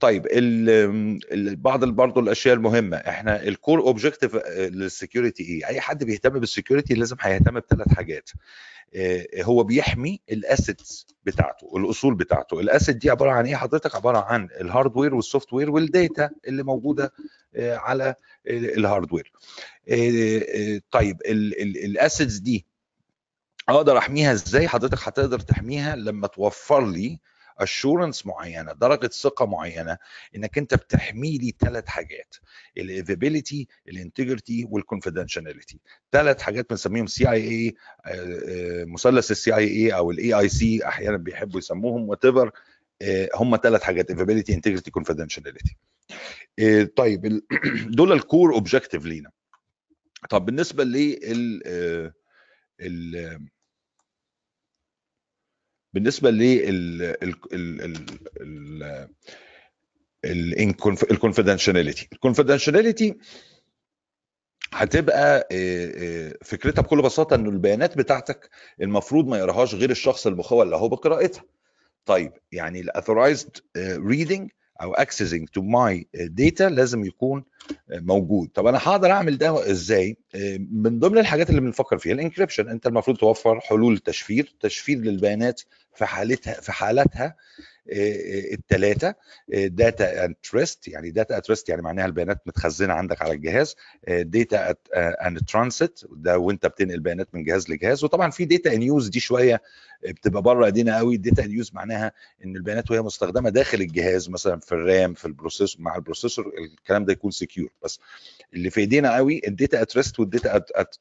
طيب بعض برضه الأشياء المهمة. إحنا ال core objective لل security إيه؟ أي حد بيهتم بال security لازم هيهتم بثلاث حاجات. آه، هو بيحمي ال assets بتاعته الأصول بتاعته. ال asset دي عبارة عن إيه؟ حضرتك عبارة عن ال hardware وال software وال data اللي موجودة آه، على ال hardware آه، طيب ال assets دي أقدر أحميها إزاي؟ حضرتك هتقدر تحميها لما توفر لي assurance معينة درجة ثقة معينة إنك أنت بتحمي لي ثلاث حاجات ال availability ال integrity وال confidentiality ثلاث حاجات بنسميهم CIA مثلث ال CIA أو ال AIC أحيانا بيحبوا يسموهم whatever هم ثلاث حاجات availability integrity confidentiality طيب دول ال core objective لينا. طب بالنسبة لل ال بالنسبة لل ال confidentiality ال confidentiality هتبقى فكرتها بكل بساطة إنه البيانات بتاعتك المفروض ما يقراهاش غير الشخص المخول له بقراءتها. طيب يعني ال authorized reading أو accessing to my data لازم يكون موجود. طب أنا هقدر أعمل ده إزاي؟ من ضمن الحاجات اللي بنفكر فيها ال encryption أنت المفروض توفر حلول تشفير تشفير للبيانات في حالتها في حالاتها الثلاثه data at rest يعني data at rest يعني معناها البيانات متخزنة عندك على الجهاز. data in transit ده وأنت بتنقل بيانات من جهاز لجهاز. وطبعا في data in use دي شوية بتبقى بره ايدينا قوي. ال data use معناها إن البيانات وهي مستخدمة داخل الجهاز مثلا في ال RAM في ال processor مع ال processor الكلام ده يكون secure بس اللي في ايدينا قوي ال data at rest وال data at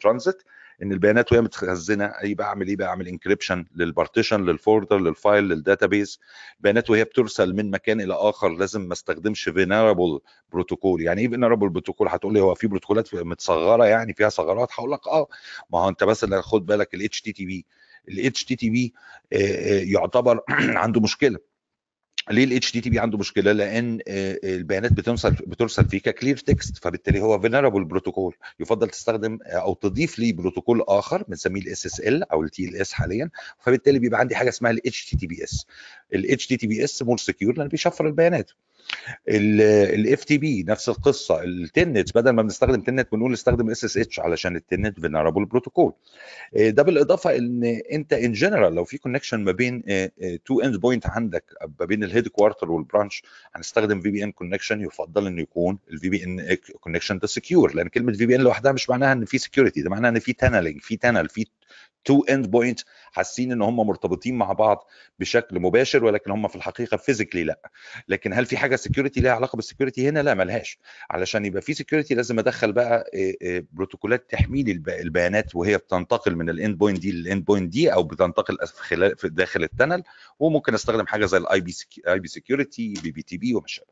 transit إن البيانات وهي متخزنة أي بعمل إيه بعمل انكريبشن للبارتيشن للفولدر للفايل للداتابيز البيانات وهي بترسل من مكان إلى آخر لازم ما استخدمش vulnerable بروتوكول يعني إيه vulnerable protocol هتقول لي هو في بروتوكولات متصغرة يعني فيها ثغرات؟ هقول لك آه. ما هو أنت مثلا خد بالك ال HTTP الاتش تي تي بي يعتبر عنده مشكلة. ليه الاتش تي تي بي عنده مشكلة؟ لأن البيانات بترسل بترسل فيه ك clear text فبالتالي هو vulnerable protocol يفضل تستخدم أو تضيف ليه بروتوكول آخر بنسميه ال SSL أو ال TLS حاليا. فبالتالي بيبقى عندي حاجة اسمها ال HTTPS ال HTTPS more secure لأن بيشفر البيانات. ال FTP نفس القصة. ال Telnet بدل ما بنستخدم Telnet بنقول نستخدم SSH علشان ال Telnet vulnerable protocol ده بالإضافة إن أنت in general لو في connection ما بين two end point عندك ما بين ال head quarter وال branch هنستخدم VPN connection يفضل إنه يكون ال VPN connection ده secure لأن كلمة VPN لوحدها مش معناها إن في security ده معناها إن في tunneling في tunnel في two end point حاسين إن هم مرتبطين مع بعض بشكل مباشر ولكن هم في الحقيقة physically لا. لكن هل في حاجة security ليها علاقة بال security هنا؟ لا ملهاش. علشان يبقى في security لازم أدخل بقى بروتوكولات تحمي لي البيانات وهي بتنتقل من ال end point دي لل end point دي أو بتنتقل خلال في داخل ال tunnel وممكن أستخدم حاجة زي الاي بي اي بي سكيورتي بي بي تي بي وما شابه.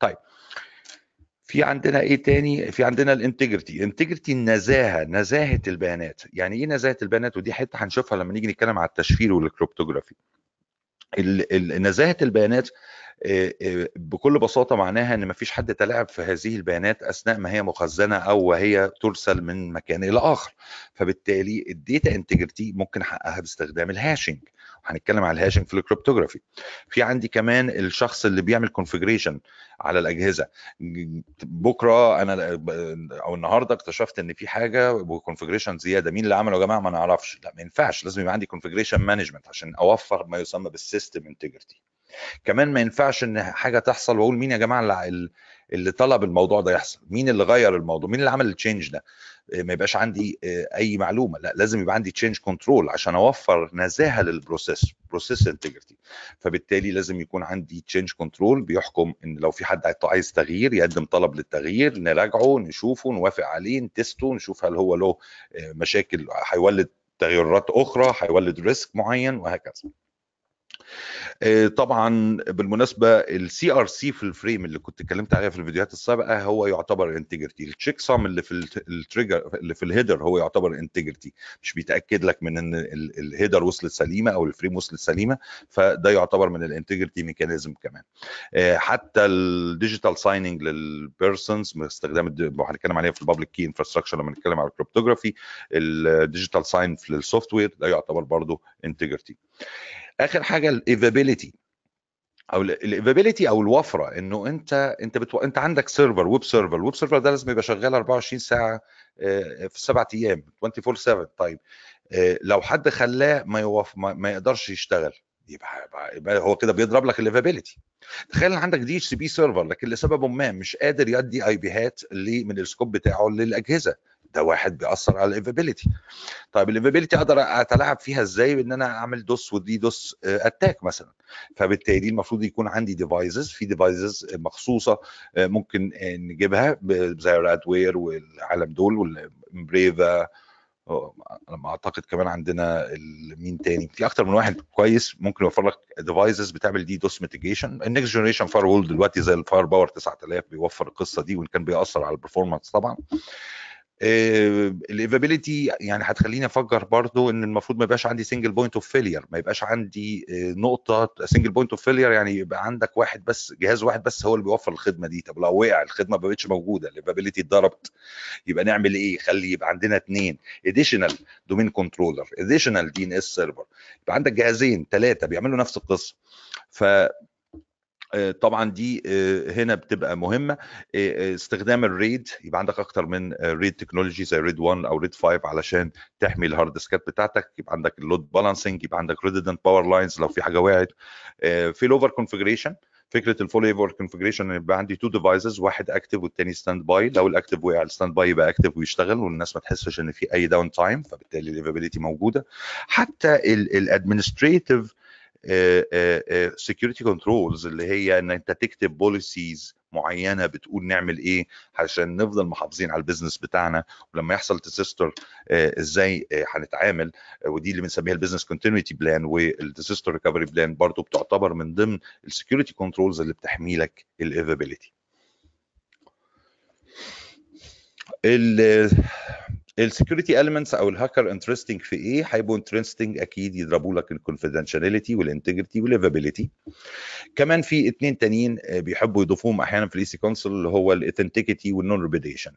طيب في عندنا إيه تاني؟ في عندنا ال integrity integrity النزاهة نزاهة البيانات. يعني إيه نزاهة البيانات؟ ودي حتة هنشوفها لما نيجي نتكلم على التشفير وال cryptography نزاهة البيانات بكل بساطة معناها إن مفيش حد تلاعب في هذه البيانات أثناء ما هي مخزنة أو وهي ترسل من مكان إلى آخر. فبالتالي ال data integrity ممكن احققها باستخدام ال hashing هنتكلم على ال hashing في ال cryptography في عندي كمان الشخص اللي بيعمل configuration على الأجهزة. بكرة أنا أو النهارده اكتشفت إن في حاجة و configuration زيادة. مين اللي عمله يا جماعة؟ ما نعرفش لا ما ينفعش. لازم يبقى عندي configuration management عشان أوفر ما يسمى بال system integrity كمان ما ينفعش إن حاجة تحصل وأقول مين يا جماعة اللي, اللي طلب الموضوع ده يحصل. مين اللي غير الموضوع؟ مين اللي عمل ال change ده؟ ما يبقاش عندي أي معلومة. لا لازم يبقى عندي change control عشان أوفر نزاهة لل process process integrity فبالتالي لازم يكون عندي change control بيحكم إن لو في حد عايز تغيير يقدم طلب للتغيير نراجعه نشوفه نوافق عليه ن test ه نشوف هل هو له مشاكل هيولد تغيرات أخرى هيولد risk معين وهكذا. آه، طبعا بالمناسبة ال CRC في ال frame اللي كنت اتكلمت عليها في الفيديوهات السابقة هو يعتبر integrity ال checksum اللي في ال trailer اللي في ال header هو يعتبر integrity مش بيتأكد لك من إن ال header وصلت سليمة أو ال frame وصلت سليمة فده يعتبر من ال integrity mechanism كمان. آه، حتى ال digital signing لل persons باستخدام هنتكلم عليها في ال public key infrastructure لما نتكلم على ال cryptography ال digital sign في ال software ده يعتبر برضه integrity آخر حاجة ال availability. أو ال availability أو الوفرة إنه أنت أنت بتو... أنت عندك server web server. ال web server ده لازم يبقى شغال 24 ساعة آه، في السبع أيام 24 7 طيب آه، لو حد خلاه ما يوف... ما يقدرش يشتغل يبقى, هو كده بيضرب لك ال availability تخيل عندك DHCP server لكن لسبب ما مش قادر يدي IP هات من ال scope بتاعه للأجهزة. ده واحد بيأثر على ال availability طيب ال availability أقدر أتلاعب فيها إزاي بإن أنا أعمل DoS و DDoS attack مثلا؟ فبالتالي المفروض يكون عندي devices في devices مخصوصة آه، ممكن نجيبها زي Radware والعالم دول والبريفا أنا أعتقد كمان عندنا مين تاني؟ في أكتر من واحد كويس ممكن يوفر لك devices بتعمل DDoS mitigation ال next generation firewall دلوقتي زي ال Firepower 9000 بيوفر القصة دي وإن كان بيأثر على ال performance طبعا. ال availability يعني هتخليني أفكر برضو إن المفروض ما يبقاش عندي single point of failure ما يبقاش عندي آه، نقطة single point of failure يعني يبقى عندك واحد بس جهاز واحد بس هو اللي بيوفر الخدمة دي. طب لو وقع الخدمة ما بقتش موجودة ال availability اتضربت يبقى نعمل إيه؟ خلي يبقى عندنا اثنين additional domain controller additional DNS server يبقى عندك جهازين ثلاثة بيعملوا نفس القصة. ف آه، طبعا دي آه، هنا بتبقى مهمة. آه، استخدام ال RAID يبقى عندك أكتر من RAID technology زي RAID 1 أو RAID 5 علشان تحمي ال hard disk ات بتاعتك. يبقى عندك ال load balancing يبقى عندك redundant power lines لو في حاجة وقعت. في ال failover configuration فكرة ال failover configuration يبقى عندي two devices واحد active والتاني standby لو ال active وقع ال standby يبقى active ويشتغل والناس ما تحسش إن في أي downtime فبالتالي ال availability موجودة. حتى ال administrative security controls اللي هي إن أنت تكتب policies معينة بتقول نعمل إيه عشان نفضل محافظين على ال business بتاعنا. ولما يحصل disaster إزاي هنتعامل؟ ودي اللي بنسميها ال business continuity plan وال disaster recovery plan برضو بتعتبر من ضمن ال security controls اللي بتحمي لك ال availability ال security elements أو ال hacker interesting في إيه؟ هيبقوا interesting أكيد يضربوا لك ال confidentiality وال integrity وال availability كمان في اثنين تانيين آه، بيحبوا يضيفوهم أحيانا في الايسي كونسول اللي هو ال authenticity وال non-repudiation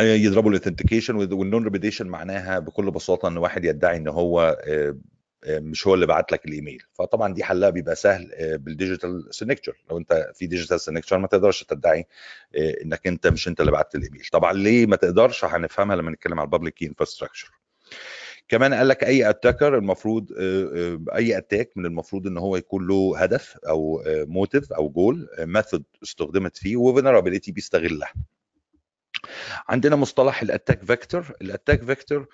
يضربوا ال authentication وال non-repudiation معناها بكل بساطة إن واحد يدعي إن هو آه، مش هو اللي بعت لك الإيميل. فطبعا دي حلها بيبقى سهل آه، بال digital signature لو أنت في digital signature ما تقدرش تدعي آه، إنك أنت مش أنت اللي بعت الإيميل. طبعا ليه ما تقدرش؟ هنفهمها لما نتكلم على ال public key infrastructure كمان قال لك أي attacker المفروض آه، أي attack من المفروض إن هو يكون له هدف أو motive أو goal method استخدمت فيه و vulnerability بيستغلها. عندنا مصطلح ال attack vector ال attack vector آه، آه،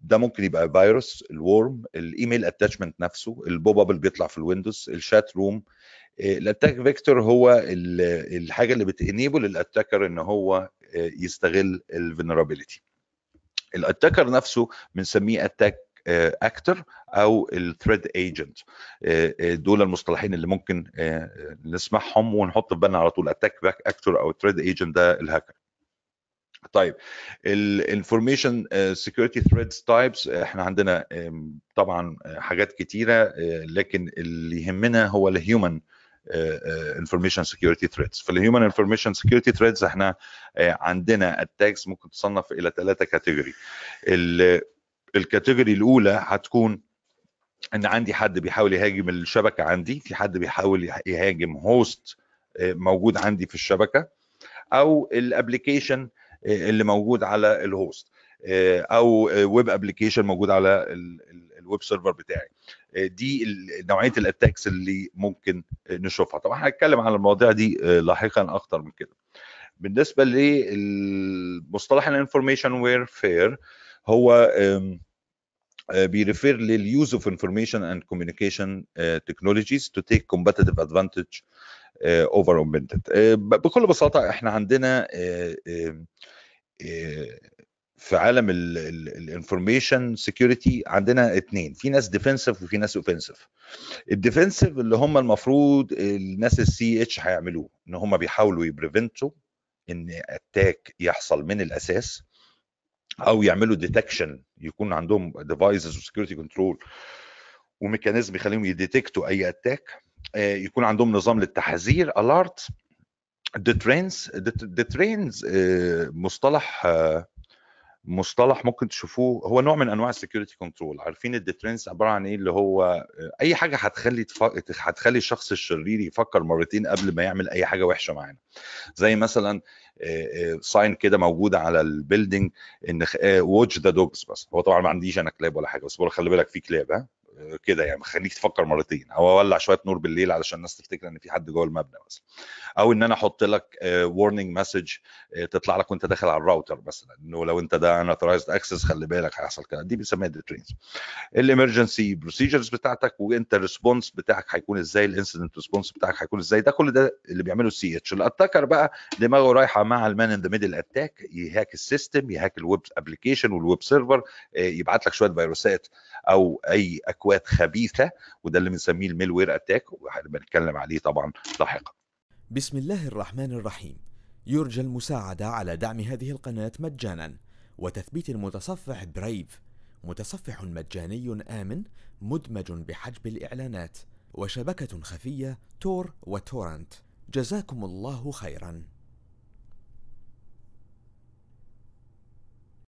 ده ممكن يبقى فيروس ال worm ال email attachment نفسه ال pop-up اللي بيطلع في ال Windows ال chat room ال attack vector هو الحاجة اللي بت enable ال attacker إن هو آه، يستغل ال vulnerability ال attacker نفسه بنسميه attack actor أو ال threat agent دول المصطلحين اللي ممكن نسمعهم ونحط في بالنا على طول attack actor أو ال threat agent ده الهاكر طيب ال information security threats types إحنا عندنا طبعا آه، حاجات كتيرة آه، لكن اللي يهمنا هو ال human information security threats فال human information security threats إحنا آه، عندنا ال attacks ممكن تصنف إلى ثلاثة category ال category الأولى هتكون إن عندي حد بيحاول يهاجم الشبكة عندي في حد بيحاول يهاجم host موجود عندي في الشبكة أو ال application اللي موجود على ال host آه، أو web application موجود على ال web server بتاعي. آه، دي نوعية ال attacks اللي ممكن نشوفها. طبعا هنتكلم عن المواضيع دي آه، لاحقا أكتر من كده. بالنسبة للمصطلح ال information warfare هو بي refer لل use of information and communication technologies to take competitive advantage over opponent بكل بساطة إحنا عندنا في عالم ال information security عندنا اتنين في ناس defensive وفي ناس offensive ال defensive اللي هم المفروض الناس ال CEH هيعملوه إن هم بيحاولوا ي prevent وا إن attack يحصل من الأساس أو يعملوا detection يكون عندهم devices و security control و mechanism يخليهم ي detect وا أي attack يكون عندهم نظام للتحذير alert deterrents deterrents مصطلح آه، مصطلح ممكن تشوفوه. هو نوع من أنواع ال security control عارفين ال deterrents عبارة عن إيه؟ اللي هو آه، أي حاجة هتخلي تف... هتخلي الشخص الشرير يفكر مرتين قبل ما يعمل أي حاجة وحشة معانا. زي مثلا sign كده موجوده على ال building إن watch the dogs بس. هو طبعا ما عنديش أنا كلاب ولا حاجة بس بقول خلي بالك في كلاب ها؟ كده يعني خليك تفكر مرتين. أو أولع شوية نور بالليل علشان الناس تفتكر إن في حد جوه المبنى مثلا أو إن أنا أحط لك warning message تطلع لك وأنت داخل على الراوتر مثلا. إنه لو أنت ده unauthorized access خلي بالك هيحصل كده. دي بنسميها deterrents ال emergency procedures بتاعتك وأنت ال response بتاعك هيكون إزاي ال incident response بتاعك هيكون إزاي. ده كل ده اللي بيعمله ال CEH ال attacker بقى دماغه رايحة مع المان ان ذا ميدل اتاك يهاك السيستم يهاك الويب ابلكيشن والويب سيرفر يبعت لك شوية فيروسات أو أي أكواد خبيثة وده اللي بنسميه ال malware attack وهنتكلم عليه طبعا لاحقا. بسم الله الرحمن الرحيم. يرجى المساعدة على دعم هذه القناة مجانا وتثبيت المتصفح Brave متصفح مجاني آمن مدمج بحجب الإعلانات وشبكة خفية Tor و torrent. جزاكم الله خيرا.